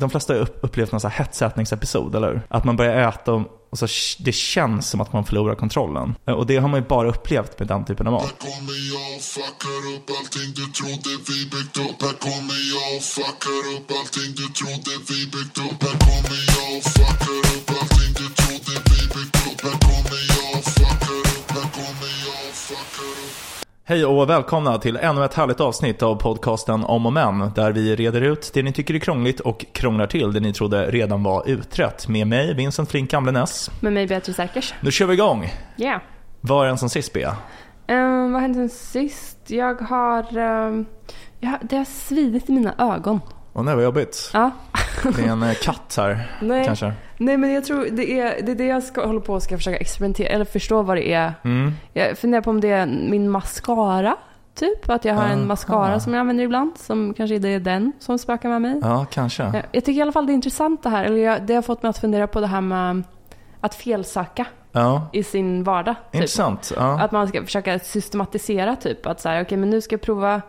de flesta har upplevt någon så här hetsätningsepisod, eller hur? Att man börjar äta och och så det känns som att man förlorar kontrollen. Eh, och det har man ju bara upplevt med den typen av mat. Här kommer jag och fuckar upp allting du trodde vi byggt upp Här kommer jag och fuckar upp allting du trodde vi byggt upp Här kommer jag Hej och välkomna till ännu ett härligt avsnitt av podcasten Om och Men, där vi reder ut det ni tycker är krångligt och krånglar till det ni trodde redan var utrett. Med mig, Vincent Flink Gamlenäs. Med mig Beatrice Erkers. Nu kör vi igång! Ja. Var är den som sist, Bea? Ehm, vad hände sen sist? Jag har... ehm, jag, det har svidit i mina ögon. Åh nej, vad jobbigt. Ja. Det är en eh, katt här, Nej. kanske. Nej men jag tror det är det, är det jag ska, håller på och ska försöka experimentera eller förstå vad det är. Mm. Jag funderar på om det är min mascara. Typ att jag har Aha. en mascara som jag använder ibland. Som kanske det är den som spökar med mig. Ja, kanske. Jag, jag tycker i alla fall det är intressant det här. Eller jag, det har fått mig att fundera på det här med att felsöka Ja, i sin vardag. Typ. intressant. Ja. Att man ska försöka systematisera typ. Att så här, okej men nu ska jag prova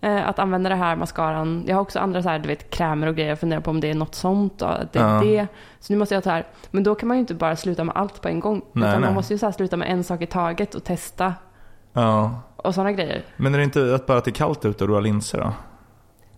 eh, att använda det här mascaran. Jag har också andra så här, du vet, krämer och grejer. Jag funderar på om det är något sånt. Att det är det. Så nu måste jag ta här. Men då kan man ju inte bara sluta med allt på en gång. Nej, utan nej. man måste ju så här sluta med en sak i taget och testa. ja. Och sådana grejer. Men är det inte att bara att det är kallt ute och du har linser då?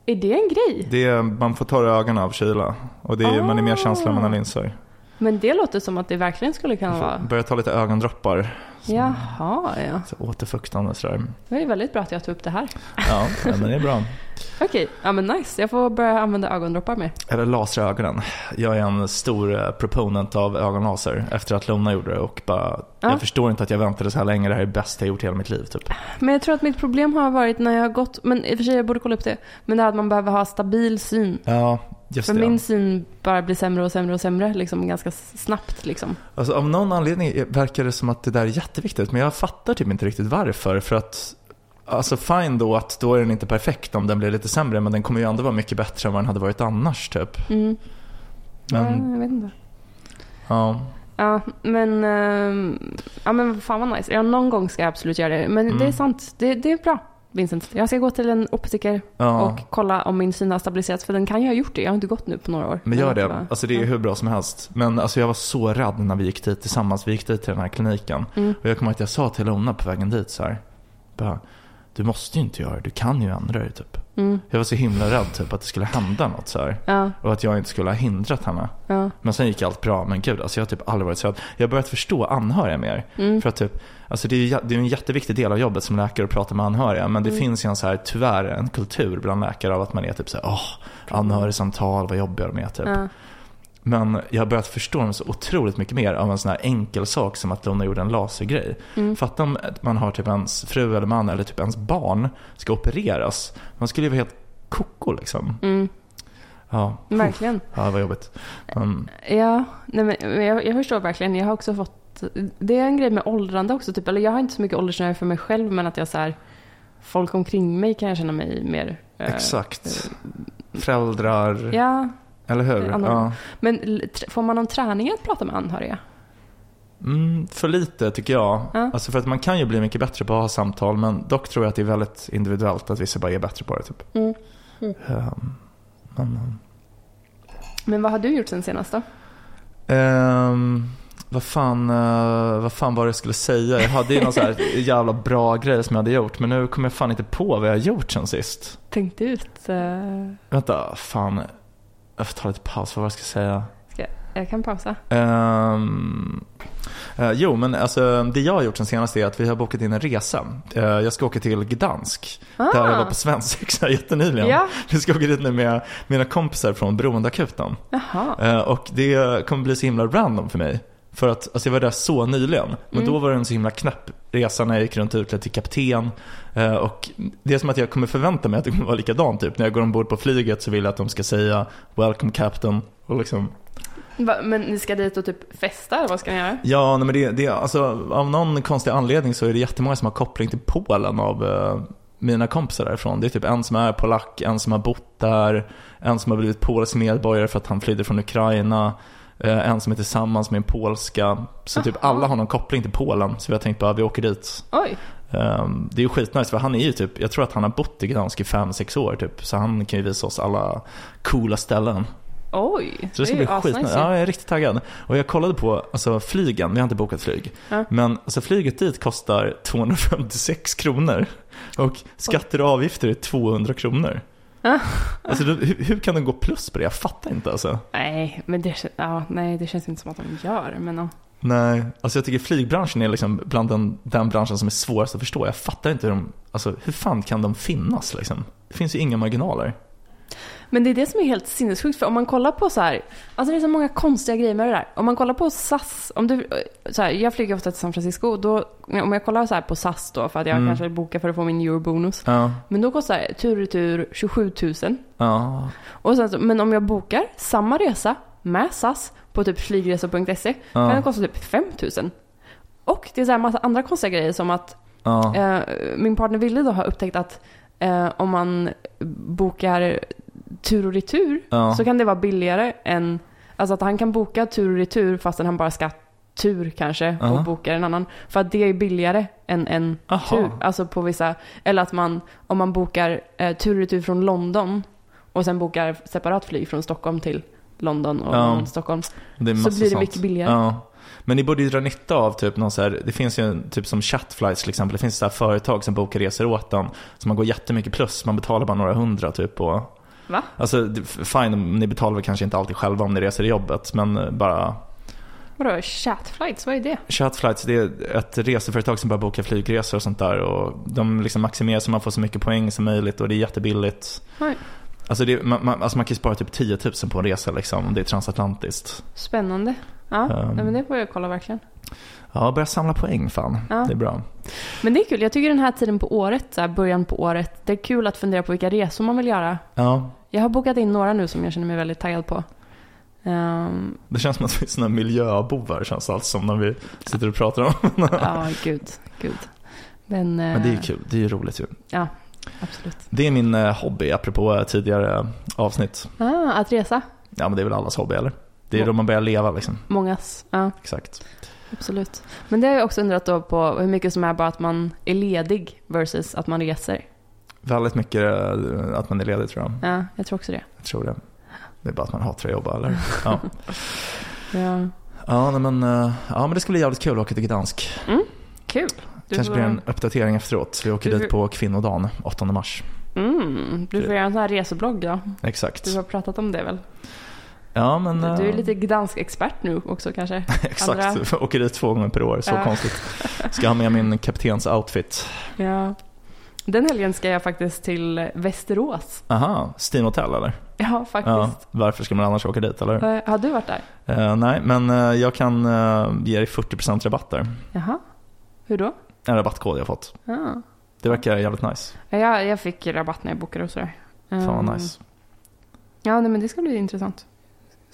Är det en grej? Det är, man får torra ögonen av kyla. Och det är, man är mer känslig om man har linser. Men det låter som att det verkligen skulle kunna vara. börja ta lite ögondroppar. Jaha, ja. Så återfuktande sådär. Det är väldigt bra att jag tog upp det här. Ja, men det är bra. Okej, ja men nice. Jag får börja använda ögondroppar mer. Eller lasra ögonen. Jag är en stor eh, proponent av ögonlaser efter att Lona gjorde det och bara, Ja. jag förstår inte att jag väntade så här länge. Det här är det bästa jag gjort i hela mitt liv typ. Men jag tror att mitt problem har varit när jag har gått, men i och för sig jag borde kolla upp det, men det är att man behöver ha stabil syn. Ja, just För det. min syn bara blir sämre och sämre och sämre liksom ganska snabbt liksom. Alltså av någon anledning verkar det som att det där är jätteviktigt. Men jag fattar typ inte riktigt varför. För att, alltså fine då att då är den inte perfekt om den blir lite sämre. Men den kommer ju ändå vara mycket bättre än vad den hade varit annars typ. Mm. Men, Ja, jag vet inte. ja. Ja, men, ehm, ja men fan vad nice. Ja, någon gång ska jag absolut göra det. Men Mm. det är sant, det, det är bra. Vincent, jag ska gå till en optiker ja. och kolla om min syn har stabiliserats. För den kan ju ha gjort det. Jag har inte gått nu på några år. Men gör det. bara- Alltså det är ja. hur bra som helst. Men alltså jag var så rädd när vi gick dit tillsammans. Vi gick dit till den här kliniken. Mm. Och jag kommer ihåg att jag sa till Lona på vägen dit så här. Bara, du måste ju inte göra det. Du kan ju ändra dig typ. Mm. Jag var så himla rädd typ att det skulle hända något så här. Ja, Och att jag inte skulle ha hindrat henne. ja. Men sen gick allt bra. Men gud, alltså jag har typ aldrig varit så rädd. Jag har börjat förstå anhöriga mer. Mm. För att typ, alltså det är ju det är en jätteviktig del av jobbet som läkare att prata med anhöriga. Men det Mm. finns ju en så här, tyvärr en kultur bland läkare av att man är typ så här, åh, anhörigsamtal, vad jobbiga de är typ. ja. Men jag har börjat förstå dem så otroligt mycket mer av en sån här enkel sak som att Lona gjorde en lasergrej. Mm. Fatta om man har typ ens fru eller man eller typ ens barn ska opereras. Man skulle ju vara helt koko liksom. Mm. Ja, Verkligen. ja det var jobbigt. Men, Ja, nej men jag, jag förstår verkligen. Jag har också fått... Det är en grej med åldrande också. Typ. Eller jag har inte så mycket åldersnöje för mig själv. Men att jag så här... Folk omkring mig kan jag känna mig mer... eh, exakt. Föräldrar, Ja, eller hur? anhöriga. Ja. men får man någon träning att prata med anhöriga? Mm, för lite tycker jag. Ja. Alltså för att man kan ju bli mycket bättre på att ha samtal. Men dock tror jag att det är väldigt individuellt. Att vissa bara är bättre på det typ. Mm. Mm. Ehm, men, Men vad har du gjort sen senast då? Ehm, vad, fan, eh, vad fan var det jag skulle säga? Jag hade ju någon så här jävla bra grej som jag hade gjort. Men nu kommer jag fan inte på vad jag har gjort sen sist. Tänkt ut? eh, Vänta, fan. Jag får ta lite paus. Vad var det jag ska säga? ska, jag kan pausa. Ehm, eh, jo, men alltså, det jag har gjort sen senast är att vi har bokat in en resa. Eh, jag ska åka till Gdansk. Där jag var på svensexa jättenyligen. Ah. Ja. Vi ska åka dit nu med mina kompisar från Beroendeakuten. Eh, och det kommer bli så himla random för mig. För att alltså jag var där så nyligen. Men Mm. då var det en så himla knäpp resa när jag gick runt utklädd till kapten. Eh, och det är som att jag kommer förvänta mig att det kommer vara likadant. Typ. När jag går ombord på flyget så vill jag att de ska säga “Welcome captain” och liksom men ni ska dit och typ festa eller vad ska ni göra? Ja, nej, men det, det, alltså, av någon konstig anledning så är det jättemånga som har koppling till Polen av eh, mina kompisar därifrån. Det är typ en som är polack, en som har bott där, en som har blivit polsk medborgare för att han flydde från Ukraina, en som är tillsammans med en polska. Så typ Jaha. alla har någon koppling till Polen. Så vi har tänkt bara, vi åker dit. Oj. Um, det är ju skitnice för han är ju typ, jag tror att han har bott i Gdansk i 5-6 år typ. Så han kan ju visa oss alla coola ställen. Oj, Så det ska är bli skitnice. Ja, jag är riktigt taggad. Och jag kollade på alltså, flygen, vi har inte bokat flyg. Ja. Men alltså, flyget dit kostar 256 kronor. Och skatter och avgifter är 200 kronor. Alltså, hur, hur kan de gå plus på det? Jag fattar inte alltså. Nej, men det, ja, nej, det känns inte som att de gör. Men ja. Nej, alltså jag tycker flygbranschen är liksom bland den, den branschen som är svårast att förstå. Jag fattar inte hur de, alltså hur fan kan de finnas liksom? Det finns ju inga marginaler. Men det är det som är helt sinnessjukt. För om man kollar på så här, alltså det är så många konstiga grejer med det där. Om man kollar på SAS, om du, så här, jag flyger ofta till San Francisco. Då, om jag kollar så här på SAS då, för att jag Mm. kanske bokar för att få min eurobonus. Ja, Men då kostar tur och retur 27 000. ja, Och sen, så- men om jag bokar samma resa med SAS på typ flygresor.se kan det ja, kosta typ 5 000. Och det är så här massa andra konstiga grejer som att ja, Eh, min partner Ville då har upptäckt att eh, om man bokar tur och retur ja. så kan det vara billigare än, alltså att han kan boka tur och retur fastän han bara ska tur kanske och bokar en annan. För att det är billigare än en Aha. tur. Alltså på vissa, eller att man, om man bokar eh, tur och retur från London och sen bokar separat flyg från Stockholm till London och Ja. Stockholm. Så blir det sånt. mycket billigare. Ja. Men ni borde ju dra nytta av typ någon så här, det finns ju en- typ som chatflights till exempel. Det finns så här företag som bokar resor åt en. Så man går jättemycket plus, man betalar bara några hundra typ. Och, Va? alltså fine, ni betalar väl kanske inte alltid själva om ni reser i jobbet. Men eh, bara Vadå, chatflights, vad är det? Chatflights, det är ett reseföretag som bara bokar flygresor och sånt där. Och de liksom maximerar så man får så mycket poäng som möjligt och det är jättebilligt. Oj. Alltså, det, man, man, alltså man kan ju spara typ 10 000 på en resa liksom, om det är transatlantiskt. Spännande. Ja, Um. men det får jag kolla verkligen. Ja, börja samla poäng fan. Ja. Det är bra. Men det är kul. Jag tycker den här tiden på året, så här början på året, det är kul att fundera på vilka resor man vill göra. Ja, Jag har bokat in några nu som jag känner mig väldigt taggad på. Ehm, det känns som att vi är såna miljöbovar känns det allt som när vi sitter och pratar om. ja, gud, gud. Men, Men det är ju eh, kul, det är ju roligt ju. Ja, absolut. Det är min eh, hobby, apropå eh, tidigare avsnitt. Ah, att resa. Ja, men det är väl allas hobby, eller? Det är då man börjar leva liksom. Mångas. Ja, Exakt. Absolut. Men det har jag också undrat då på hur mycket som är bara att man är ledig versus att man reser. Väldigt mycket eh, att man är ledig tror jag. Ja, jag tror också det. Jag tror det. Det är bara att man hatar att jobba eller? Ja, Ja. ja, men, eh, ja men det ska bli jävligt kul att åka till Gdansk. Kul. Du Kanske blir en uppdatering efteråt. Vi åker Du- dit på kvinnodagen, 8 mars. mm, du får göra en sån här reseblogg då. Exakt. Du har pratat om det väl? Ja men... Du är eh, lite Gdansk-expert nu också kanske? Exakt, andra- åker dit två gånger per år. Så Ja. konstigt. Ska ha med min kaptens outfit. Ja. Den helgen ska jag faktiskt till Västerås. Aha, Steam Hotel eller? Ja, Ja, faktiskt. varför ska man annars åka dit eller? Eh, Har du varit där? Eh, nej, men eh, jag kan eh, ge dig 40% rabatt där. Jaha. Hur då? En rabattkod jag fått. Ah. Det verkar jävligt nice. Ja, Jag, jag fick rabatt när jag bokade och sådär. Fan vad Ehm, nice. Ja, nej, men det ska bli intressant.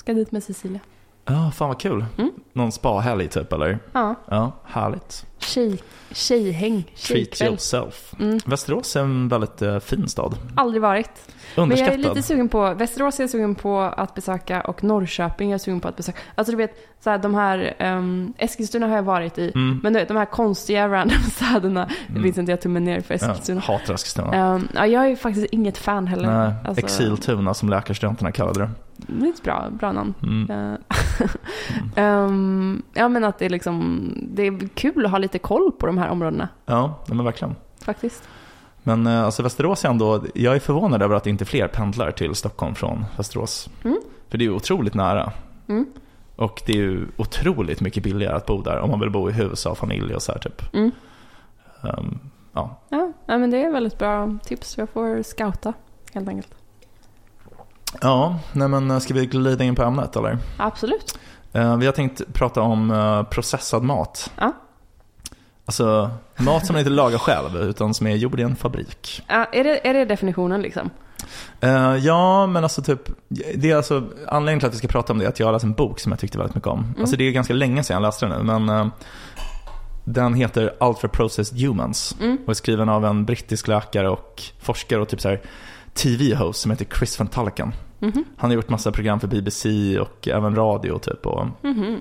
Ska dit med Cecilia. Ja, fan vad kul. Mm. Någon spa-helg typ eller? Ja, Ja, härligt. tjej, tjejhäng, Treat tjejkväll. yourself. Mm. Västerås är en väldigt eh, fin stad. Aldrig varit. Men jag är lite sugen på, Västerås är jag sugen på att besöka och Norrköping är jag sugen på att besöka. Alltså du vet, så här, de här, um, Eskilstuna har jag varit i. Mm. Men du vet, de här konstiga random städerna, det Mm. inte jag tummen ner för Ja, Eskilstuna. hatar Eskilstuna. Ehm, ja, jag är faktiskt inget fan heller. Nej, Alltså, Exiltuna som läkarstudenterna kallade det. Det är ett bra, bra namn. Mm. Ehm, ja men att det är liksom, det är kul att ha lite koll på de här områdena Ja, men verkligen. faktiskt. Men eh, alltså Västerås är ändå, jag är förvånad över att inte fler pendlar till Stockholm från Västerås. Mm. För det är ju otroligt nära. Mm. Och det är ju otroligt mycket billigare att bo där om man vill bo i hus och ha familj och så här typ. Mm. Ja. Ja, ja, men det är väldigt bra tips. Jag får scouta helt enkelt. Ja, nej men eh, ska vi glida in på ämnet eller? Absolut. Eh, vi har tänkt prata om eh, processad mat. Ja. Alltså mat som man inte lagar själv utan som är gjord i en fabrik. Ja, är, det, är det definitionen liksom? Eh, ja, men alltså typ, det är alltså, anledningen till att vi ska prata om det är att jag har läst en bok som jag tyckte väldigt mycket om. Alltså det är ganska länge sedan jag läste den nu, men eh, den heter Ultra Processed Humans Mm. och är skriven av en brittisk läkare och forskare och typ så här TV-host som heter Chris Van Tulleken. Mhm. Han har gjort massa program för BBC och även radio typ. Och, Mhm.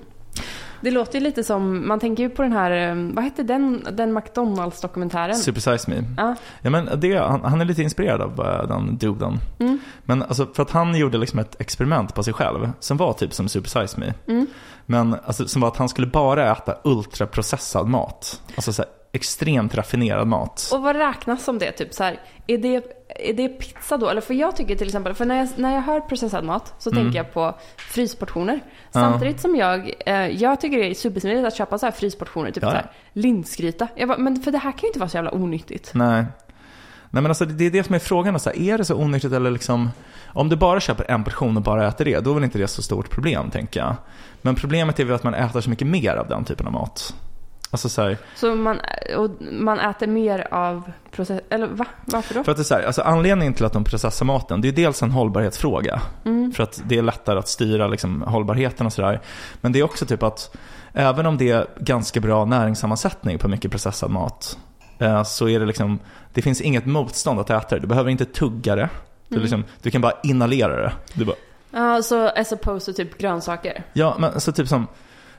Det låter ju lite som, man tänker ju på den här, eh, vad hette den, den McDonalds-dokumentären? Super Size Me. Ja. Ja, men det, han, han är lite inspirerad av eh, den duden. Mm. Men alltså, för att han gjorde liksom ett experiment på sig själv som var typ som Super Size Me. Mm. Men alltså, som var att han skulle bara äta ultraprocessad mat. Alltså så här, extremt raffinerad mat. Och vad räknas som det? Typ så här, är det, är det pizza då? Eller för jag tycker till exempel, för när jag, när jag hör processad mat så Mm. tänker jag på frysportioner. Ja. Samtidigt som jag, eh, jag tycker det är supersmidigt att köpa så här frysportioner, typ Ja, så här linsgryta. Jag bara, men för det här kan ju inte vara så jävla onyttigt. Nej. Nej men alltså det är det som är frågan. Så här, är det så onyttigt eller liksom Om du bara köper en portion och bara äter det, då är väl inte det så stort problem tänker jag. Men problemet är väl att man äter så mycket mer av den typen av mat. Alltså så här, Så man, och man äter mer av process, eller va? Varför då? för att det är så här, alltså anledningen till att de processar maten, det är dels en hållbarhetsfråga. Mm. För att det är lättare att styra liksom, hållbarheten och sådär. Men det är också typ att även om det är ganska bra näringssammansättning på mycket processad mat eh, så är det liksom, det finns inget motstånd att äta det. Du behöver inte tugga det. Du, Mm. liksom, du kan bara inhalera det. Du bara, Ja, så as opposed to typ grönsaker. ja, men alltså typ som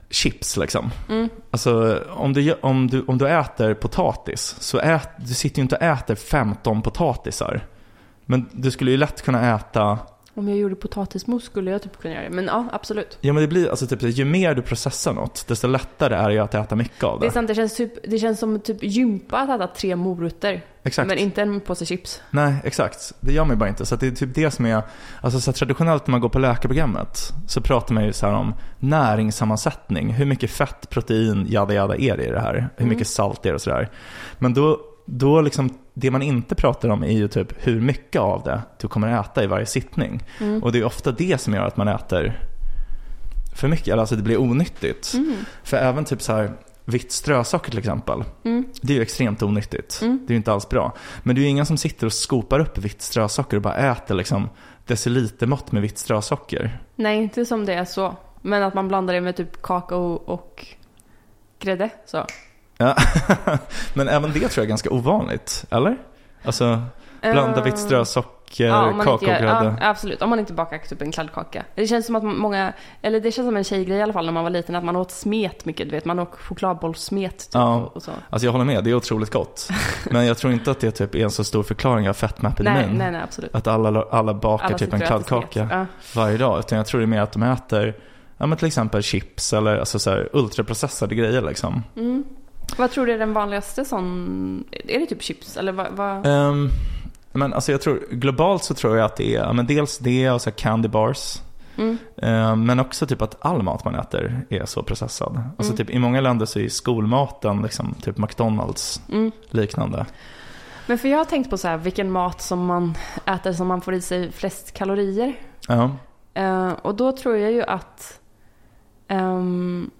chips liksom. Mm. Alltså om du, om, du, om du äter potatis så ät, du sitter ju inte och äter 15 potatisar. Men du skulle ju lätt kunna äta om jag gjorde potatismos skulle jag typ kunna göra det. Men ja, absolut. Ja men det blir alltså typ ju mer du processar något desto lättare är det ju att äta mycket av Det det. är sant, det känns, typ, det känns som typ gympa att äta tre morötter. Exakt. Men inte en påse chips. Nej exakt. Det gör man ju bara inte. Så det är typ det som är, alltså så traditionellt när man går på läkarprogrammet så pratar man ju så här om näringssammansättning. Hur mycket fett, protein, jada jada är det i det här? Hur Mm. mycket salt är det och sådär. Men då, då liksom, det man inte pratar om är ju typ hur mycket av det du kommer äta i varje sittning. Mm. Och det är ofta det som gör att man äter för mycket, alltså det blir onyttigt. Mm. För även typ så här vitt strösocker till exempel. Mm. Det är ju extremt onyttigt. Mm. Det är ju inte alls bra. Men det är ju ingen som sitter och skopar upp vitt strösocker och bara äter liksom decilitermått med vitt strösocker. Nej, inte som det är så. Men att man blandar det med typ kakao och grädde. Så. Ja. Men även det tror jag är ganska ovanligt, eller? Alltså blanda Eh, vitt strösocker, ja, inte kakaogrädde. gör- Ja, absolut. Om man inte bakar typ en kladdkaka. Det känns som att många, eller det känns som en tjejgrej i alla fall när man var liten, att man åt smet mycket. Du vet, man åt chokladbollssmet typ, Ja. och, och så. Alltså jag håller med, det är otroligt gott. Men jag tror inte att det typ är en så stor förklaring av Nej, fetmaepidemin. nej, nej, absolut. Att alla, alla bakar Alla typ en kladdkaka. Ja. varje dag. Utan jag tror det är mer att de äter ja, men till exempel chips eller alltså så här, ultraprocessade grejer liksom. Mm. Vad tror du är den vanligaste sån... Är det typ chips? Eller vad? vad? Ehm, men alltså jag tror, globalt så tror jag att det är men dels det och så candy bars. Mm. Ehm, men också typ att all mat man äter är så processad. Alltså Mm. typ i många länder så är skolmaten liksom typ McDonalds Mm. liknande. Men för jag har tänkt på så här, vilken mat som man äter som man får i sig flest kalorier. Ja, Eh, och då tror jag ju att... för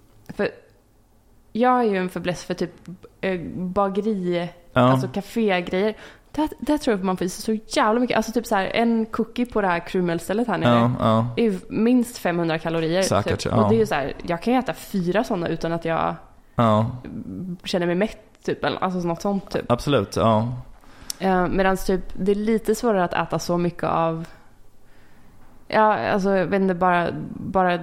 jag är ju en fäbless för typ uh, bageri, ja, alltså kafégrejer. Där, där tror jag att man får i sig så jävla mycket. Alltså typ så här, en cookie på det här krummelstället här nere. ja, ja. är minst 500 kalorier. Säkert, typ. ja. Och det är ju så här, jag kan ju äta fyra sådana utan att jag ja känner mig mätt. Typ, alltså något sånt typ. absolut. Ja. Eh, Medan typ, det är lite svårare att äta så mycket av... Ja, alltså jag vet inte, bara... bara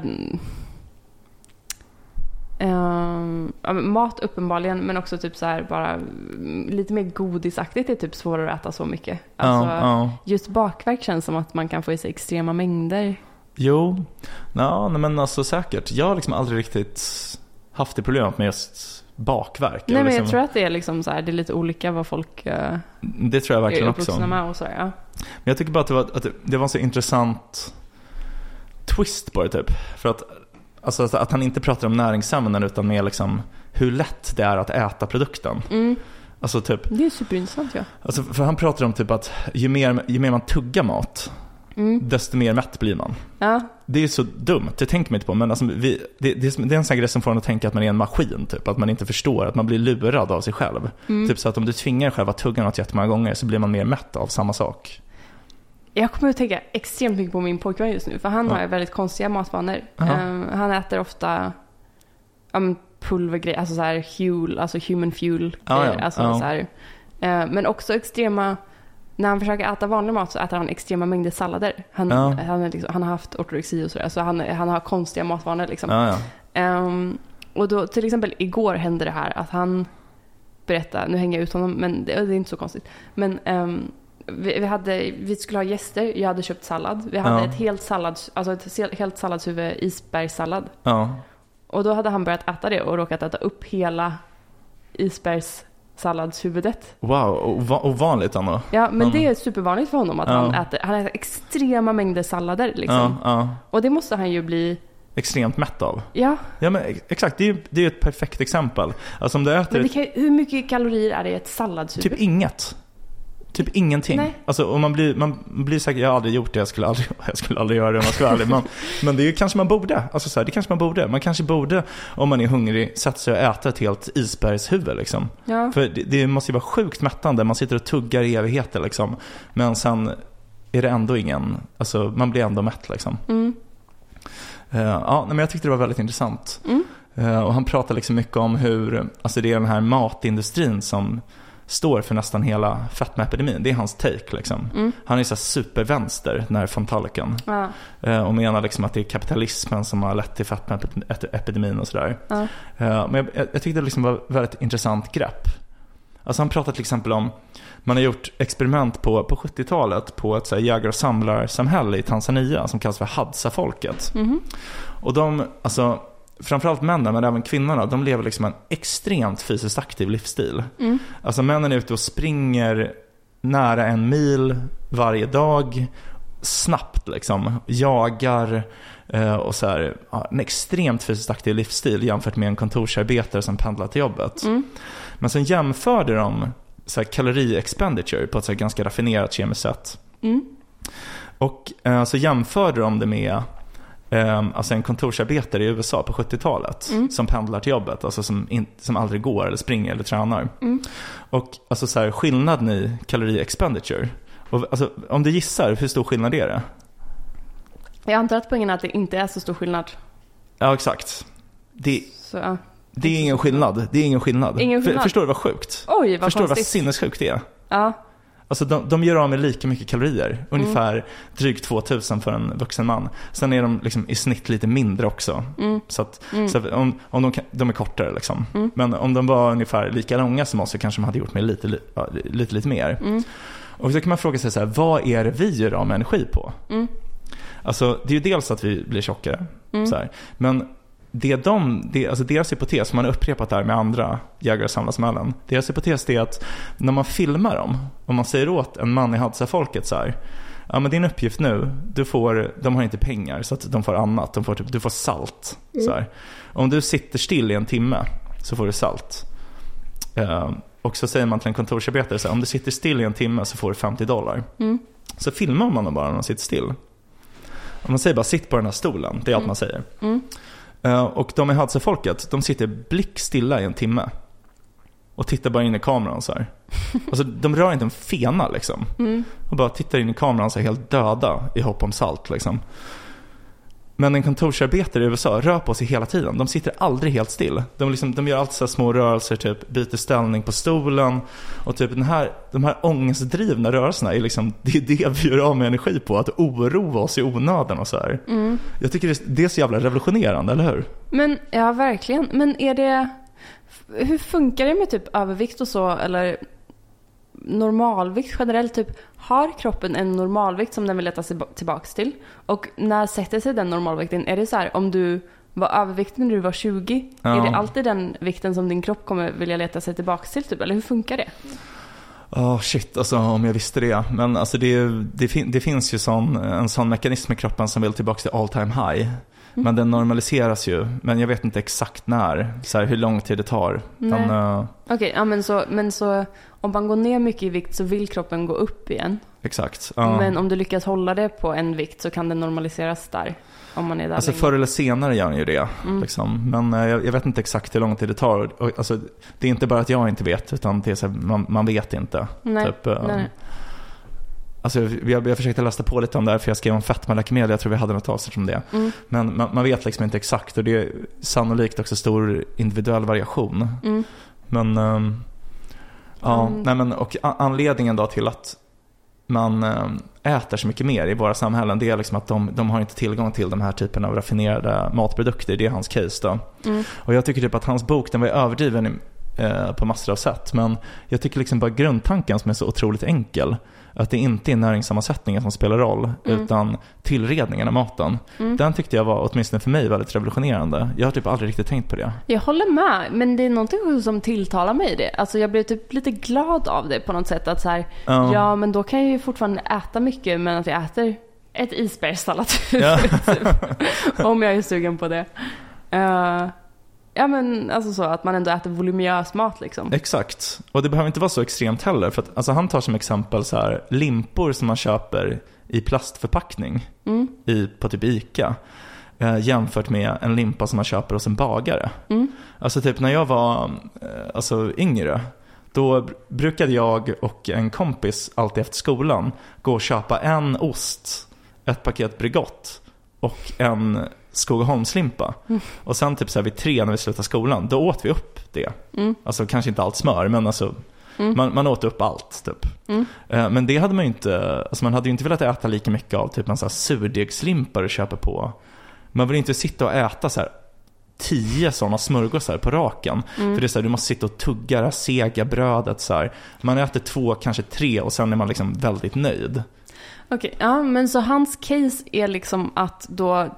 Men mat uppenbarligen, men också typ så här bara mm, lite mer godisaktigt är typ svårare att äta så mycket. Alltså, ja, ja. Just bakverk känns som att man kan få i sig extrema mängder. Jo, ja, nej, men alltså säkert. Jag har liksom aldrig riktigt haft det problemet med just bakverk. Nej, men liksom, jag tror att det är liksom så här, det är lite olika vad folk eh, Det tror jag är verkligen också. uppvuxna med och så ja. Men jag tycker bara att det var, att det, det var en så intressant twist på det typ. För att, alltså, att han inte pratar om näringsämnen utan mer liksom hur lätt det är att äta produkten. Mm, Alltså typ, det är superintressant ja. alltså, för han pratar om typ att ju mer, ju mer man tuggar mat, Mm, desto mer mätt blir man. ja. Det är så dumt, det tänker man inte på. Men alltså, vi, det, det, är, som- det är en sån grej som får en att tänka att man är en maskin. Typ. Att man inte förstår, att man blir lurad av sig själv. Mm. Typ så att om du tvingar dig själv att tugga något jättemånga gånger så blir man mer mätt av samma sak. Jag kommer att tänka extremt mycket på min pojkvän just nu. För han Ja. har väldigt konstiga matvanor. Ehm, han äter ofta pulvergrejer, alltså så här fuel, alltså human fuel. Ja, ja, Alltså så här. Eh, men också extrema, när han försöker äta vanlig mat så äter han extrema mängder sallader. Han, han, liksom, han har haft ortorexi och sådär, så han, han har konstiga matvanor liksom. Ehm, och då till exempel igår hände det här att han berättade, nu hänger jag ut honom men det, det är inte så konstigt. Men ehm, vi, vi, hade, vi skulle ha gäster, jag hade köpt sallad. Vi hade Ja. ett helt, sallads, alltså ett helt salladshuvud isbergssallad. Ja. Och då hade han börjat äta det och råkat äta upp hela isbergssalladshuvudet. Wow, ova- ovanligt ändå. Ja, men Mm. det är supervanligt för honom att Ja. han, äter, han äter extrema mängder sallader liksom. Ja. Och det måste han ju bli, Extremt mätt av. ja. Ja men ex- exakt, det är ju det är ett perfekt exempel. Alltså om du äter Men kan, hur mycket kalorier är det i ett salladshuvud? typ inget. Typ ingenting. Nej. Alltså och man blir, man blir säkert, jag har aldrig gjort det, jag skulle aldrig, jag skulle aldrig göra det om jag vara ärlig. Men, men det är kanske man borde. Alltså så här, det kanske man borde. Man kanske borde, om man är hungrig, sätta sig och äta ett helt isbergshuvud liksom. Ja. För det, det måste ju vara sjukt mättande, man sitter och tuggar i evigheter liksom. Men sen är det ändå ingen, alltså man blir ändå mätt liksom. Mm. Eh, ja, men jag tyckte det var väldigt intressant. Mm. Eh, och han pratar liksom mycket om hur, alltså det är den här matindustrin som står för nästan hela fetmaepidemin. Det är hans take liksom. Mm. Han är så supervänster, den här Fontalican. Ja. Eh, och menar liksom att det är kapitalismen som har lett till fetmaepidemin och sådär. Ja. Eh, men jag, jag jag tyckte det liksom var ett väldigt intressant grepp. Alltså han pratar till exempel om, man har gjort experiment på, på 70-talet på ett så här jägar och samlarsamhälle i Tanzania som kallas för Hadza-folket. Mhm. Och de, alltså framförallt männen men även kvinnorna, de lever liksom en extremt fysiskt aktiv livsstil. Mm. Alltså männen är ute och springer nära en mil varje dag, snabbt liksom, jagar eh, och så här, en extremt fysiskt aktiv livsstil jämfört med en kontorsarbetare som pendlar till jobbet. Mm. Men sen jämförde de så här, kalori-expenditure på ett så ganska raffinerat kemiskt sätt. Mm. Och eh, så jämförde de det med alltså en kontorsarbetare i USA på 70-talet Mm. som pendlar till jobbet, alltså som, in, som aldrig går eller springer eller tränar. Mm. Och alltså så här, skillnaden i kalori-expenditure. Och, alltså, om du gissar, hur stor skillnad är det? Jag antar att poängen är att det inte är så stor skillnad. Ja, exakt. Det, Så, det är ingen skillnad. Det är ingen skillnad. Ingen För, skillnad. förstår du vad sjukt? Oj, vad förstår du vad sinnessjukt det är? Ja. Alltså de, de gör av med lika mycket kalorier, ungefär drygt 2000 för en vuxen man. Sen är de liksom i snitt lite mindre också. Mm. Så, att, Mm. så om, om de, de är kortare liksom. Mm. Men om de var ungefär lika långa som oss så kanske de hade gjort med lite, li- ja, lite, lite mer. Mm. Och då kan man fråga sig så här, vad är det vi gör av med energi på? Mm. Alltså det är ju dels att vi blir tjockare, Mm. så här. men det de, det, alltså deras hypotes, som man har upprepat det här med andra jägare och samlarsmällen. Deras hypotes är att när man filmar dem, om man säger åt en man i Hadza-folket så här. Ja men din uppgift nu, du får, de har inte pengar så att de får annat. De får typ, du får salt. Så här. Om du sitter still i en timme så får du salt. Eh, och så säger man till en kontorsarbetare så här, om du sitter still i en timme så får du 50 dollar. Mm. Så filmar man dem bara när de sitter still. Om man säger bara sitt på den här stolen, det är allt Mm. man säger. Eh, Och de i Hadza-folket, de sitter blickstilla i en timme. Och tittar bara in i kameran så här. Alltså de rör inte en fena liksom. Mm. Och bara tittar in i kameran så här helt döda i hopp om salt liksom. Men en kontorsarbetare i USA rör på sig hela tiden. De sitter aldrig helt still. De, liksom, de gör alltid så små rörelser, typ byter ställning på stolen. Och typ den här, de här ångestdrivna rörelserna är liksom, det är det vi gör av med energi på. Att oroa oss i onödan och så här. Mm. Jag tycker det, det är så jävla revolutionerande, eller hur? Men ja, verkligen. Men är det... Hur funkar det med typ övervikt och så? Eller normalvikt generellt? Typ, har kroppen en normalvikt som den vill leta sig tillbaks till? Och när sätter sig den normalvikten? Är det så här om du var överviktig när du var 20? Ja. Är det alltid den vikten som din kropp kommer vilja leta sig tillbaks till? Typ? Eller hur funkar det? Ja, shit alltså om jag visste det. Men alltså det, det, fin- det finns ju sån, en sån mekanism i kroppen som vill tillbaka till all time high. Men den normaliseras ju. Men jag vet inte exakt när, så här, hur lång tid det tar. Men, eh, Okej, ja, men, så, men så om man går ner mycket i vikt så vill kroppen gå upp igen. exakt. Ja. Men om du lyckas hålla det på en vikt så kan den normaliseras där. Om man är där Alltså länge. förr eller senare gör den ju det. Mm. Liksom. Men eh, jag, jag vet inte exakt hur lång tid det tar. Och, alltså, det är inte bara att jag inte vet, utan det är så här, man, man vet inte. Nej, Typ, eh, nej, nej. Alltså, jag, jag försökte läsa på lite om det här för jag skrev om fetmaläkemedel, jag tror vi hade något avsnitt om det. Mm. Men man, man vet liksom inte exakt och det är sannolikt också stor individuell variation. Mm. Men, ehm, ja, Mm. nej men och anledningen då till att man eh, äter så mycket mer i våra samhällen. Det är liksom att de, de har inte tillgång till de här typen av raffinerade matprodukter. Det är hans case då. Mm. Och jag tycker typ att hans bok, den var överdriven i- eh, på massor av sätt. Men jag tycker liksom bara grundtanken som är så otroligt enkel. Att det inte är näringssammansättningen som spelar roll, Mm. utan tillredningen av maten. Mm. Den tyckte jag var, åtminstone för mig, väldigt revolutionerande. Jag har typ aldrig riktigt tänkt på det. Jag håller med, men det är någonting som tilltalar mig i det. Alltså jag blev typ lite glad av det på något sätt. Att så här, Ja. ja men då kan jag ju fortfarande äta mycket men att jag äter ett isbergssallad Ja. om jag är sugen på det. Eh, ja men alltså så att man ändå äter voluminös mat liksom. Exakt. Och det behöver inte vara så extremt heller. För att, alltså, han tar som exempel så här, limpor som man köper i plastförpackning Mm. i, på typ ICA. Eh, jämfört med en limpa som man köper hos en bagare. Mm. Alltså typ när jag var eh, alltså, yngre. Då br- brukade jag och en kompis alltid efter skolan gå och köpa en ost, ett paket Bregott och en Skogaholmslimpa. Mm. Och sen typ så här vid tre när vi slutade skolan, då åt vi upp det. Mm. Alltså kanske inte allt smör, men alltså Mm. man, man åt upp allt typ. Mm. Eh, Men det hade man ju inte, alltså man hade ju inte velat äta lika mycket av typ en sån här surdegslimpa du köper på. Man vill inte sitta och äta så här tio sådana smörgåsar på raken. Mm. För det är så här, du måste sitta och tugga det här sega brödet så här. Man äter två, kanske tre och sen är man liksom väldigt nöjd. Okej, ja men så hans case är liksom att då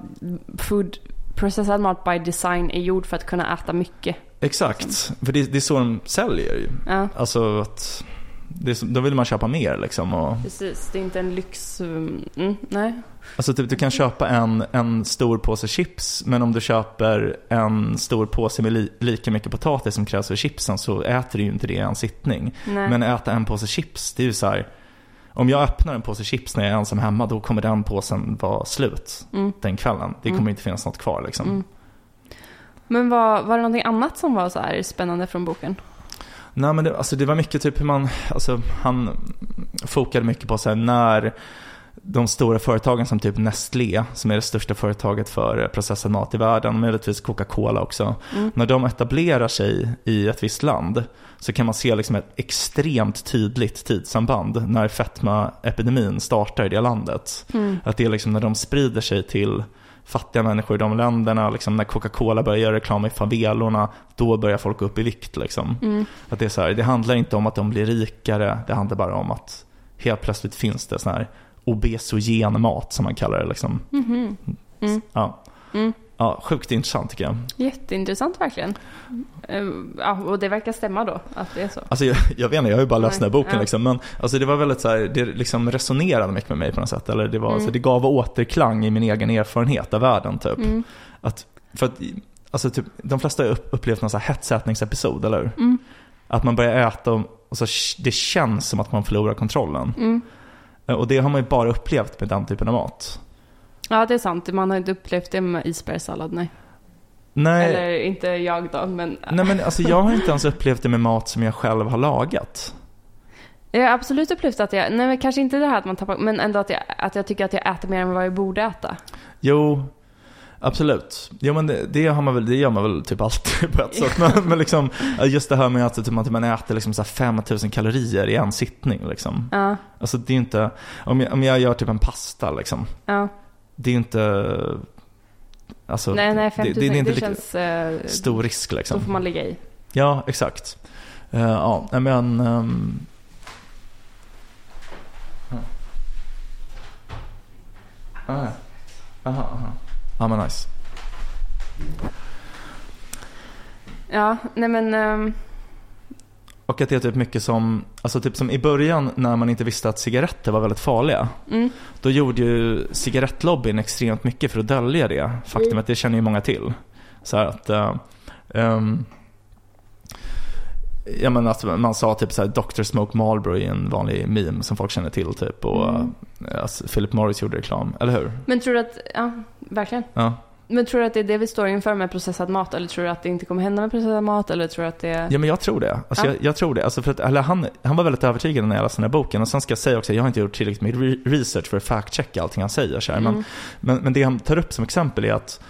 food, processad mat by design är gjord för att kunna äta mycket. Exakt, för det, det är så de säljer ju. Ja, Alltså att, det då vill man köpa mer liksom. Och, precis. Det är inte en lyx... Mm, nej. Alltså typ, du kan köpa en, en stor påse chips, men om du köper en stor påse med li, lika mycket potatis som krävs för chipsen så äter du ju inte det i en sittning. nej. Men äta en påse chips, det är ju så här. Om jag öppnar en påse chips när jag är ensam hemma, då kommer den påsen vara slut Mm. den kvällen. Det kommer Mm. inte finnas något kvar liksom. Mm. Men var, var det någonting annat som var så här spännande från boken? Nej men det, alltså det var mycket typ hur man, alltså han fokade mycket på så här när de stora företagen som typ Nestlé, som är det största företaget för eh, processad mat i världen, möjligtvis Coca-Cola också. Mm. När de etablerar sig i ett visst land så kan man se liksom ett extremt tydligt tidssamband när fetmaepidemin startar i det landet. Mm. Att det är liksom när de sprider sig till fattiga människor i de länderna, liksom när Coca-Cola börjar göra reklam i favelorna, då börjar folk gå upp i vikt. Liksom. Mm. Att det, är så här, det handlar inte om att de blir rikare, det handlar bara om att helt plötsligt finns det sån här obesogen mat som man kallar det. Liksom. Mhm. Mm. Ja. Mm. Ja, sjukt intressant tycker jag. Jätteintressant verkligen. Eh, Ja, och det verkar stämma då, att det är så. Alltså jag, jag vet inte, jag har ju bara läst den här boken ja. liksom, men alltså det var väldigt så här, det liksom resonerade mycket med mig på något sätt. Eller det, var, Mm. så det gav återklang i min egen erfarenhet av världen typ. Mm. Att, för att, alltså typ, de flesta har upp- upplevt någon så här hetsätningsepisod, eller hur? Mm. Att man börjar äta och, och så det känns som att man förlorar kontrollen. Eh, Och det har man ju bara upplevt med den typen av mat. Ja, det är sant. Man har inte upplevt det med isbergssallad, nej. Nej, Eller inte jag då, men... nej men alltså jag har inte ens upplevt det med mat som jag själv har lagat. Jag har absolut upplevt att jag, nej men kanske inte det här att man tappar, men ändå att jag, att jag tycker att jag äter mer än vad jag borde äta. Jo, absolut. Jo men det, det, har man väl, det gör man väl typ alltid på ett sätt. Men, men liksom, just det här med att typ, man, äter liksom så här 5000 kalorier i en sittning. Liksom. Ja, Alltså det är inte, om jag, om jag gör typ en pasta liksom. ja. Det är inte, alltså, nej, nej, det, 5000, det, det, det är inte lika känns... eh, stor risk Då liksom. får man ligga i. Ja, exakt. Eh, ja, men... Um... Ah, ja. aha, aha. Ja, men nice. Ja, nej men... ehm, Och att det är typ mycket som, alltså typ som i början när man inte visste att cigaretter var väldigt farliga. mm, Då gjorde ju cigarettlobbyn extremt mycket för att dölja det. Faktum Mm. att det känner ju många till. Så här att, uh, um, ja men att man sa typ så här Dr. Smoke Marlboro i en vanlig meme som folk känner till typ. Och Mm. uh, alltså, Philip Morris gjorde reklam, eller hur? Men tror du att, ja, verkligen. Ja. Men tror du att det är det vi står inför med processad mat? Eller tror du att det inte kommer hända med processad mat? Eller tror du att det... Ja men jag tror det. Alltså, Ja. jag, jag tror det. Alltså för att, eller han, han var väldigt övertygande när jag läste den här boken. Och sen ska jag säga också, jag har inte gjort tillräckligt med re- research för att fact-checka allting han säger. Så här. Men, Mm. men, men det han tar upp som exempel är att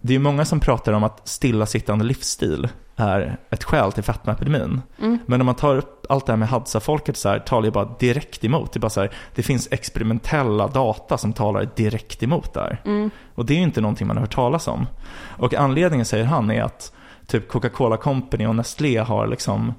det är ju många som pratar om att stillasittande livsstil är ett skäl till fetmaepidemin. Mm. Men om man tar upp allt det här med Hadza-folket så här, talar ju bara direkt emot. Det bara så här, det finns experimentella data som talar direkt emot det här. Mm. Och det är ju inte någonting man har hört talas om. Och anledningen, säger han, är att typ Coca-Cola Company och Nestlé har liksom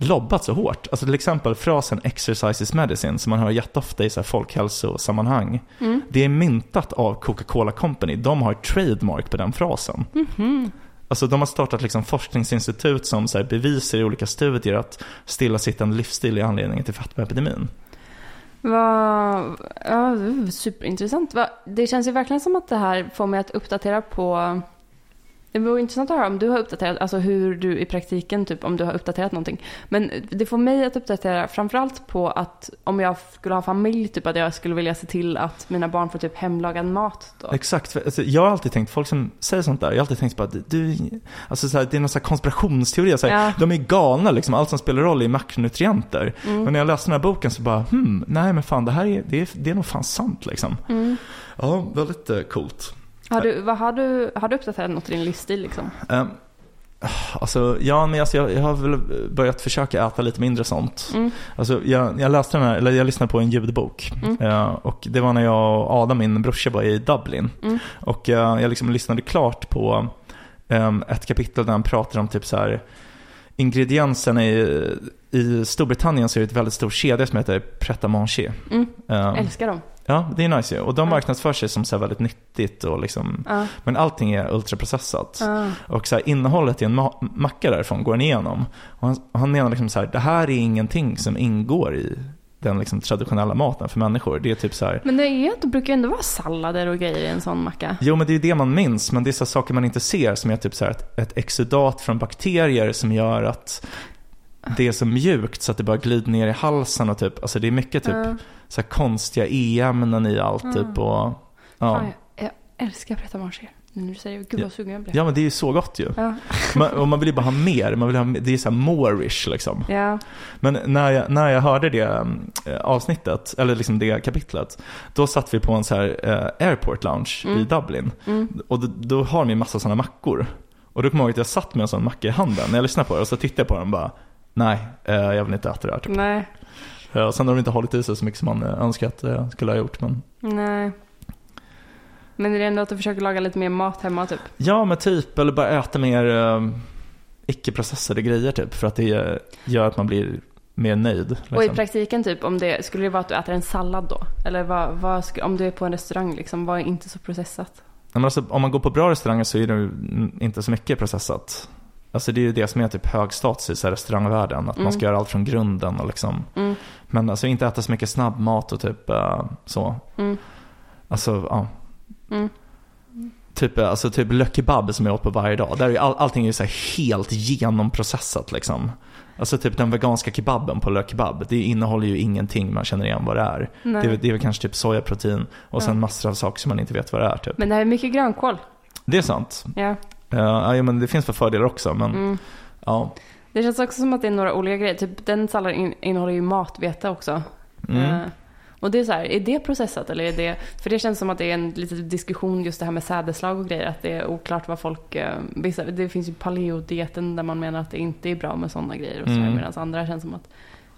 lobbat så hårt. Alltså till exempel frasen “exercise is medicine” som man hör jätteofta i så här folkhälsosammanhang. Mm. Det är myntat av Coca-Cola Company. De har trademark på den frasen. Mhm. Alltså de har startat liksom forskningsinstitut som så bevisar i olika studier att stillasittande livsstil är anledningen till fetmaepidemin. Vad, ja, superintressant. Va, det känns ju verkligen som att det här får mig att uppdatera på... Det vore intressant att höra om du har uppdaterat, alltså hur du i praktiken, typ om du har uppdaterat någonting. Men det får mig att uppdatera framförallt på att om jag skulle ha familj, typ att jag skulle vilja se till att mina barn får typ hemlagad mat då. Exakt, alltså, jag har alltid tänkt, folk som säger sånt där, jag har alltid tänkt på att du, alltså så här, det är någon sån här konspirationsteori, så här, Ja. de är galna liksom, allt som spelar roll är makronutrienter. Mm. Men när jag läste den här boken så bara, hmm, nej men fan det här är, det är, det är nog fan sant liksom. Mm. Ja, väldigt eh, coolt. Har, du, vad, har, du, har du uppdaterat något i din livsstil liksom? Um, alltså, ja men alltså, jag, jag har väl börjat försöka äta lite mindre sånt. Mm. Alltså, jag, jag läste den här, eller jag lyssnade på en ljudbok. Mm. Eh, och det var när jag och Adam, min brorsa, var i Dublin. Mm. Och eh, jag liksom lyssnade klart på em, ett kapitel där han pratar om typ så här ingredienserna i, i Storbritannien så är det ett väldigt stor kedja som heter Pret a Manger. Mm. Em, Älskar dem. Ja, det är nice ju. Och de marknadsför sig som så väldigt nyttigt och liksom, Ja. men allting är ultraprocessat. Ja. Och så här, innehållet i en ma- macka därifrån går han igenom. Och han, han menar liksom så här, det här är ingenting som ingår i den liksom traditionella maten för människor. Det är typ så här, Men det, är, det brukar ju ändå vara sallader och grejer i en sån macka. jo men det är ju det man minns, men det är så saker man inte ser som är typ så här ett, ett exudat från bakterier som gör att det är så mjukt så att det bara glider ner i halsen och typ, alltså det är mycket typ Ja. så konstiga e-ämnen i allt Mm. typ och ja. Fan, jag, jag älskar pret manger. Nu säger det, gud vad sugen jag blir. Ja men det är ju så gott ju. Ja. Man, och man vill ju bara ha mer, man vill ha, det är så här moreish liksom. ja. Men när jag, när jag hörde det eh, avsnittet, eller liksom det kapitlet, då satt vi på en så här eh, airport lounge Mm. i Dublin. Mm. Och då, då har de ju massa sådana mackor. Och då kommer jag ihåg att jag satt med en sån macka i handen när jag lyssnade på det och så tittade jag på den och bara Nej, eh, jag vill inte äta det här. Typ. Nej. Eh, sen har de inte hållit i sig så mycket som man eh, önskar att jag skulle ha gjort. Men... Nej. Men är det ändå att du försöker laga lite mer mat hemma typ? Ja, men typ, eller bara äta mer eh, icke-processade grejer typ. För att det eh, gör att man blir mer nöjd. Och i Liksom. praktiken typ, om det, skulle det vara att du äter en sallad då? Eller vad, vad, om du är på en restaurang liksom, vad är inte så processat? Men alltså, om man går på bra restauranger så är det inte så mycket processat. Alltså det är ju det som är typ hög status i så här restaurangvärlden. Att man Mm. ska göra allt från grunden och liksom. Mm. Men alltså inte äta så mycket snabbmat och typ eh, så. Mm. Alltså ja. Mm. Typ, eh, alltså typ le kebab som jag åt på varje dag. Där är all, allting är ju så helt genomprocessat liksom. Alltså typ den veganska kebaben på le kebab. Det innehåller ju ingenting man känner igen vad det är. Nej. Det är, det är väl kanske typ sojaprotein och sen Ja. massor av saker som man inte vet vad det är typ. Men det här är mycket grönkål. Det är sant. Ja. Ja, ja, men det finns för fördelar också. Men Mm. ja. Det känns också som att det är några olika grejer. Typ den salladen in, innehåller ju matvete också. Mm. Eh, och det är så här, är det processat eller är det... För det känns som att det är en liten diskussion just det här med sädeslag och grejer. Att det är oklart vad folk... eh, Vissa, det finns ju paleodieten där man menar att det inte är bra med sådana grejer. Och så Mm. Medan andra känns som att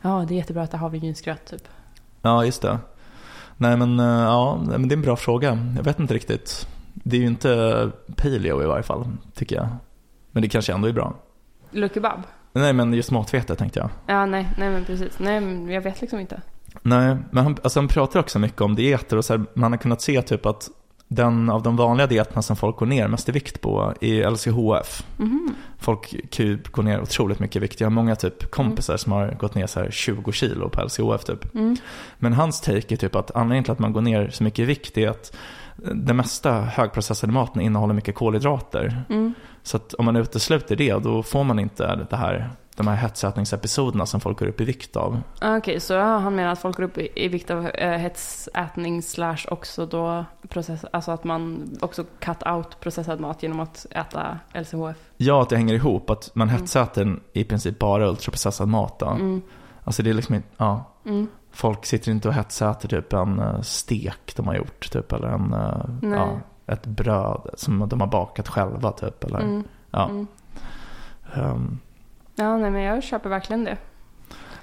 ja, det är jättebra att äta havregrynsgröt typ. ja, just det. Nej men, eh, ja, men det är en bra fråga. Jag vet inte riktigt. Det är ju inte paleo i varje fall, tycker jag. Men det kanske ändå är bra. Le kebab? Nej men just matvete tänkte jag. Ja, nej, nej men precis. Nej, men jag vet liksom inte. Nej, men han, alltså han pratar också mycket om dieter och så här, man har kunnat se typ att den av de vanliga dieterna som folk går ner mest i vikt på är LCHF. Mhm. Folk kan ju gå ner otroligt mycket i vikt. Jag har många typ kompisar som har gått ner så här 20 kilo på LCHF typ. Mm. Men hans take är typ att anledningen till att man går ner så mycket i vikt är att den mesta högprocessade maten innehåller mycket kolhydrater. Mm. Så att om man utesluter det, då får man inte det här, de här hetsätningsepisoderna som folk går upp i vikt av. Ah, Okej, så ja, han menar att folk går upp i, vikt av eh, hetsätning slash också då process, alltså att man också cut out processad mat genom att äta LCHF. Ja, att det hänger ihop, att man hetsäter i princip bara ultraprocessad mat. Då. Mm. Alltså det är liksom ja. Mm. Folk sitter inte och hetsäter typ en eh, stek de har gjort typ eller en, eh, Nej. ja, ett bröd som de har bakat själva typ. Eller, Mm. ja. Mm. Ehm, Ja, nej men jag köper verkligen det.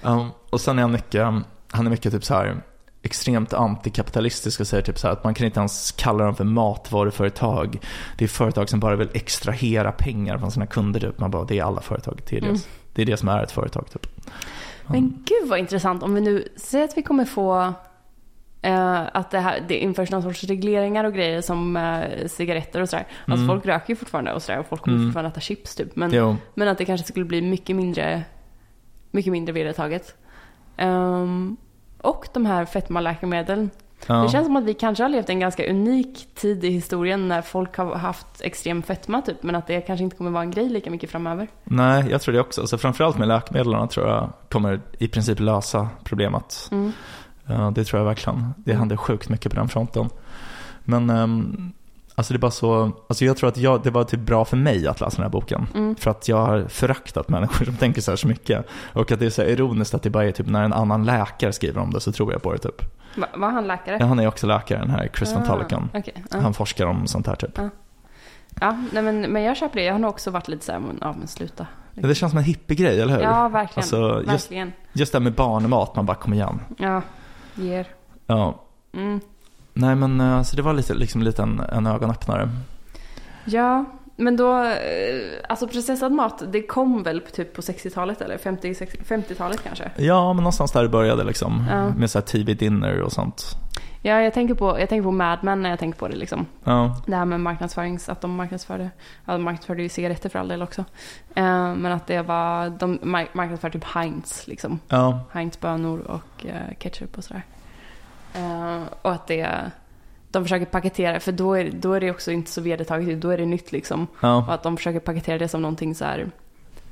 Ja, och sen är han mycket, han är mycket typ så här extremt antikapitalistisk och säger typ så här att man kan inte ens kalla dem för matvaruföretag. Det är företag som bara vill extrahera pengar från sina kunder typ. Man bara, det är alla företag. Det är det, Mm. det, är det som är ett företag typ. Men gud vad intressant om vi nu säger att vi kommer få eh, att det, här, det införs någon sorts regleringar och grejer som eh, cigaretter och sådär. Alltså Mm. folk röker ju fortfarande och sådär och folk kommer Mm. fortfarande äta chips typ. Men, Jo, men att det kanske skulle bli mycket mindre, mycket mindre vedertaget. Ehm, och de här fetmaläkemedlen. Ja. Det känns som att vi kanske har levt en ganska unik tid i historien när folk har haft extrem fetma typ. Men att det kanske inte kommer vara en grej lika mycket framöver. Nej, jag tror det också. Så framförallt med läkemedlen tror jag kommer i princip lösa problemet. Mm. Det tror jag verkligen. Det händer sjukt mycket på den fronten. Men ehm, alltså det är bara så, alltså jag tror att jag, det var typ bra för mig att läsa den här boken. Mm. För att jag har föraktat människor som tänker så här så mycket. Och att det är så här ironiskt att det bara är typ när en annan läkare skriver om det så tror jag på det typ. Va, var han läkare? Ja, han är också läkare den här Chris. Ah, okej, ja. Han forskar om sånt här typ. Ja, nej men, men jag köper det. Jag har nog också varit lite såhär, men, ja men sluta. Ja, Det känns som en hippie-grej, eller hur? Ja, verkligen. Alltså, just, verkligen. just det här med barnmat, man bara kom igen. Ja, ger. Ja. Mm. Nej men eh, så det var lite, liksom lite en, en ögonöppnare. Ja, men då, eh, alltså processad mat, det kom väl typ på 60-talet eller 50, 60 50-talet kanske? Ja, men någonstans där det började liksom. Ja. Med så här TV-dinner och sånt. Ja, jag tänker på, jag tänker på Mad Men när jag tänker på det liksom. Ja, Det här med marknadsförings, att de marknadsförde, ja de marknadsförde ju cigaretter för all del också. Eh, men att det var, de mark- marknadsförde typ Heinz liksom. ja, Heinz bönor och eh, ketchup och sådär. Eh, och att det, de försöker paketera, för då är, då är det också inte så vedertaget, då är det nytt liksom. Och ja. att de försöker paketera det som någonting så här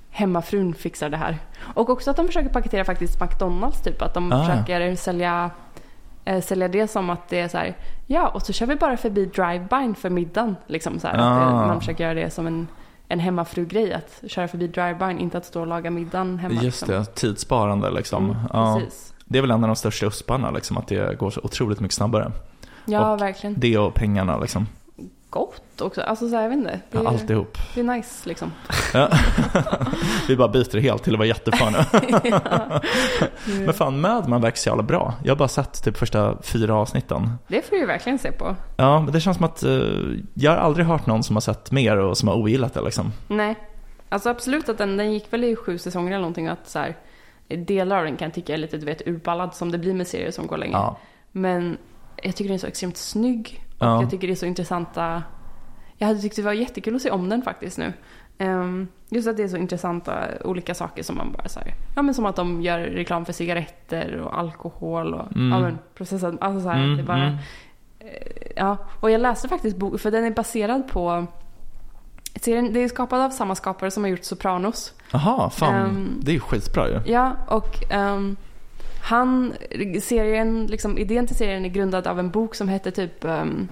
hemmafrun fixar det här. Och också att de försöker paketera faktiskt McDonalds typ, att de Ah. försöker sälja eh, sälja det som att det är så här, ja och så kör vi bara förbi drive-byn för middagen. Liksom så här, att det, Ah. man försöker göra det som en, en hemmafru-grej, att köra förbi drive-byn, inte att stå och laga middagen hemma. Just liksom. det, tidssparande liksom. Mm, ja. Precis. Det är väl en av de största usparna liksom, att det går så otroligt mycket snabbare. Ja, Och verkligen. Det och pengarna liksom. Gott också. Alltså så här, jag vet inte. Det Ja, är, alltihop. det är nice liksom. Ja. Vi bara byter helt till att vara jättefan nu. Men fan, Mad Men verkar så jävla bra. Jag har bara sett typ första fyra avsnitten. Det får du ju verkligen se på. Ja, men det känns som att eh, jag har aldrig hört någon som har sett mer och som har ogillat det liksom. Nej. Alltså absolut att den, den gick väl i sju säsonger eller någonting. Att så här, delar av den kan jag tycka är lite du vet, urballad som det blir med serier som går länge. Ja, Men jag tycker den är så extremt snygg. Och Ja. jag tycker det är så intressanta... Jag hade tyckt det var jättekul att se om den faktiskt nu. Ehm, just att det är så intressanta olika saker som man bara säger. Ja men som att de gör reklam för cigaretter och alkohol och Mm. ja, men, processad, alltså så här, Mm, det bara, mm. Ja, och jag läste faktiskt boken, för den är baserad på serien, det är skapad av samma skapare som har gjort Sopranos. Jaha, fan. Ehm, det är ju skitbra ju. Ja, och ehm, han, serien, liksom idén till serien är grundad av en bok som hette typ, um,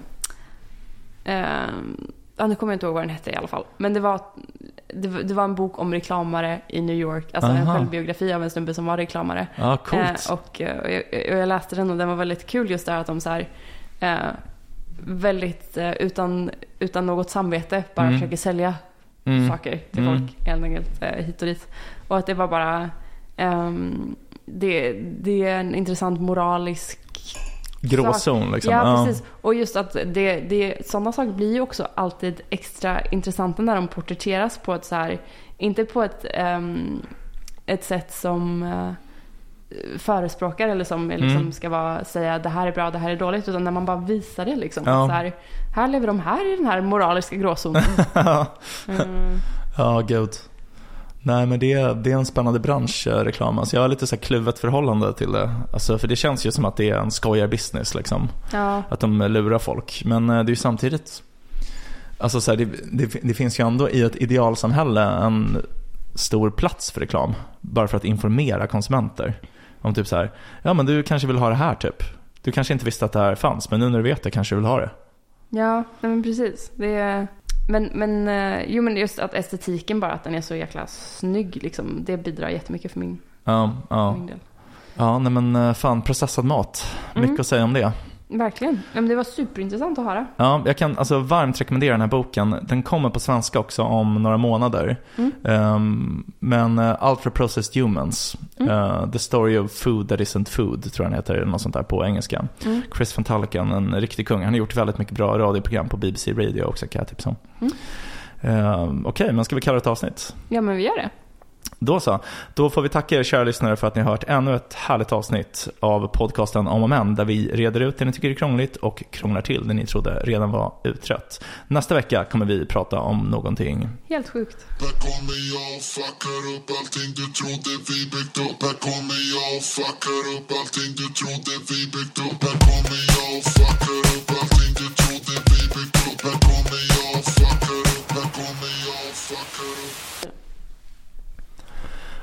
ja, nu kommer jag inte ihåg vad den hette i alla fall. Men det var, det, var- det var en bok om reklamare i New York, alltså en Aha. självbiografi av en snubbe som var reklamare. Ja, coolt. Eh, och, och, jag, och jag läste den och den var väldigt kul just där att de så här, eh, väldigt eh, utan, utan något samvete bara Mm. försöker sälja Mm. saker till Mm. folk helt enkelt eh, hit och dit. Och att det var bara ehm, det, det är en intressant moralisk Gråzon liksom. Ja, precis. Och just att det, det, sådana saker blir ju också alltid extra intressanta när de porträtteras på ett så här, inte på ett, ehm, ett sätt som eh, förespråkar eller som liksom Mm. ska vara, säga det här är bra, det här är dåligt, utan när man bara visar det liksom. Ja. Så här, här lever de här i den här moraliska gråzonen. Mm. Ja, gud. Nej men det, är- det är en spännande bransch, eh, reklam. Alltså jag har lite så här kluvet förhållande till det. Alltså för det känns ju som att det är en skojar-business liksom. Ja. Att de lurar folk. Men eh, det är ju samtidigt, alltså så här, det, det, det finns ju ändå i ett idealsamhälle en stor plats för reklam. Bara för att informera konsumenter. Om typ så här, ja men du kanske vill ha det här typ. Du kanske inte visste att det här fanns, men nu när du vet det kanske du vill ha det. Ja, nej men precis. Det är, men, men, eh, jo, men just att estetiken bara, att den är så jäkla snygg, liksom, det bidrar jättemycket för min, Ja, för ja. min del. Ja, nej men eh, fan processad mat. Mycket Mm. att säga om det. Verkligen. Men det var superintressant att höra. Ja, jag kan alltså varmt rekommendera den här boken. Den kommer på svenska också om några månader. Mm. Um, men uh, Ultra Processed Humans, uh, The Story of Food That Isn't Food, tror jag den heter, eller något sånt där på engelska. Mm. Chris van Tulleken, en riktig kung. Han har gjort väldigt mycket bra radioprogram på BBC Radio också kan jag tipsa om. Mm. Um, Okej, men ska vi kalla det ett avsnitt? Ja, men vi gör det. Då så. Då får vi tacka er kära lyssnare för att ni har hört ännu ett härligt avsnitt av podcasten Om och Men där vi reder ut det ni tycker är krångligt och krånglar till det ni trodde redan var utrett. Nästa vecka kommer vi prata om någonting Helt sjukt. Här kommer jag och fuckar upp allting du trodde vi byggt upp Här kommer jag och fuckar upp allting du trodde vi byggt upp Här kommer jag och fuckar upp allting